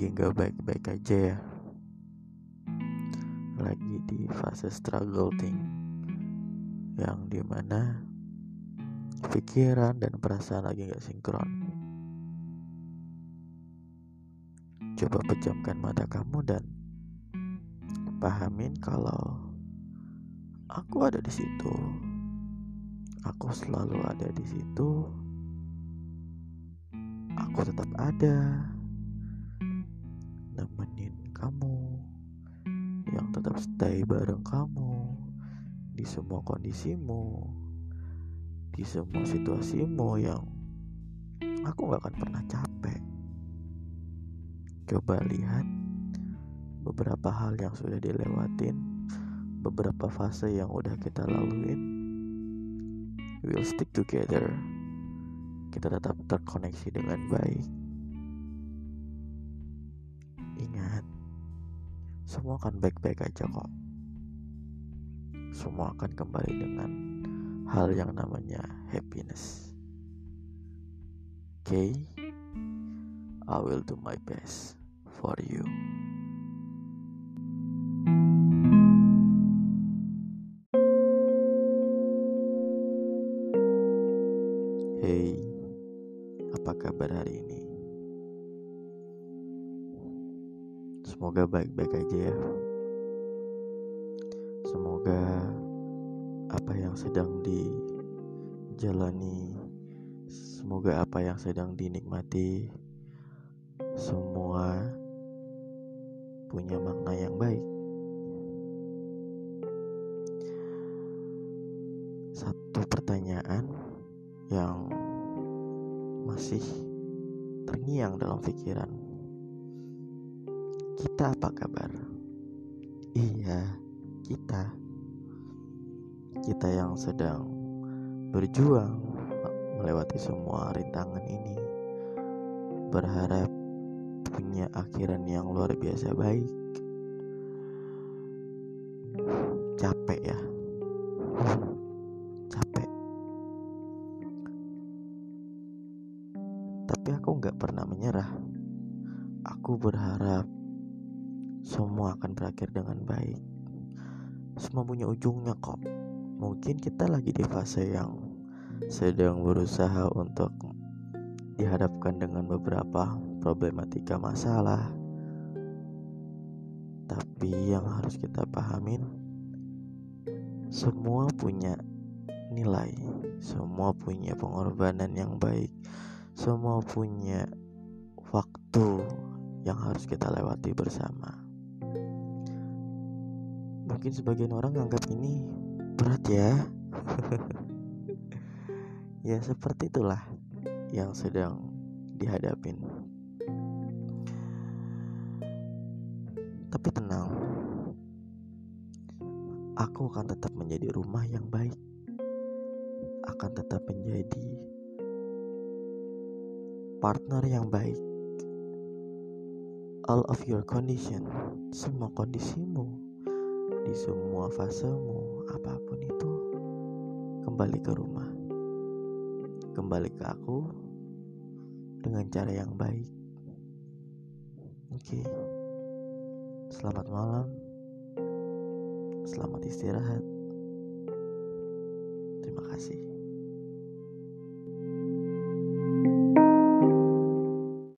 lagi nggak baik-baik aja ya. Lagi di fase struggle thing. Yang di mana pikiran dan perasaan lagi nggak sinkron. Coba pejamkan mata kamu dan pahamin kalau aku ada di situ. Aku selalu ada di situ. Aku tetap ada nemenin kamu yang tetap stay bareng kamu di semua kondisimu di semua situasimu yang aku gak akan pernah capek. Coba lihat beberapa hal yang sudah dilewatin beberapa fase yang udah kita laluin. We'll stick together. Kita tetap terkoneksi dengan baik semua akan baik-baik aja kok semua akan kembali dengan hal yang namanya happiness okay? I will do my best for you Hey, apa kabar hari ini? Semoga baik-baik aja ya. Semoga apa yang sedang dijalani, semoga apa yang sedang dinikmati, semua punya makna yang baik. Satu pertanyaan yang masih terngiang dalam pikiran. Kita apa kabar? Iya, kita. Kita yang sedang berjuang melewati semua rintangan ini. Berharap punya akhiran yang luar biasa baik. Capek ya. Capek. Tapi aku nggak pernah menyerah. Aku berharap semua akan berakhir dengan baik. Semua punya ujungnya kok. Mungkin kita lagi di fase yang sedang berusaha untuk dihadapkan dengan beberapa problematika masalah. Tapi yang harus kita pahamin semua punya nilai, semua punya pengorbanan yang baik, semua punya waktu yang harus kita lewati bersama. Mungkin sebagian orang anggap ini berat ya. ya seperti itulah yang sedang dihadapin. Tapi tenang. Aku akan tetap menjadi rumah yang baik. Akan tetap menjadi partner yang baik. All of your condition, semua kondisimu, di semua fasemu, apa pun itu, kembali ke rumah. Kembali ke aku dengan cara yang baik. Oke. Selamat malam. Selamat istirahat. Terima kasih.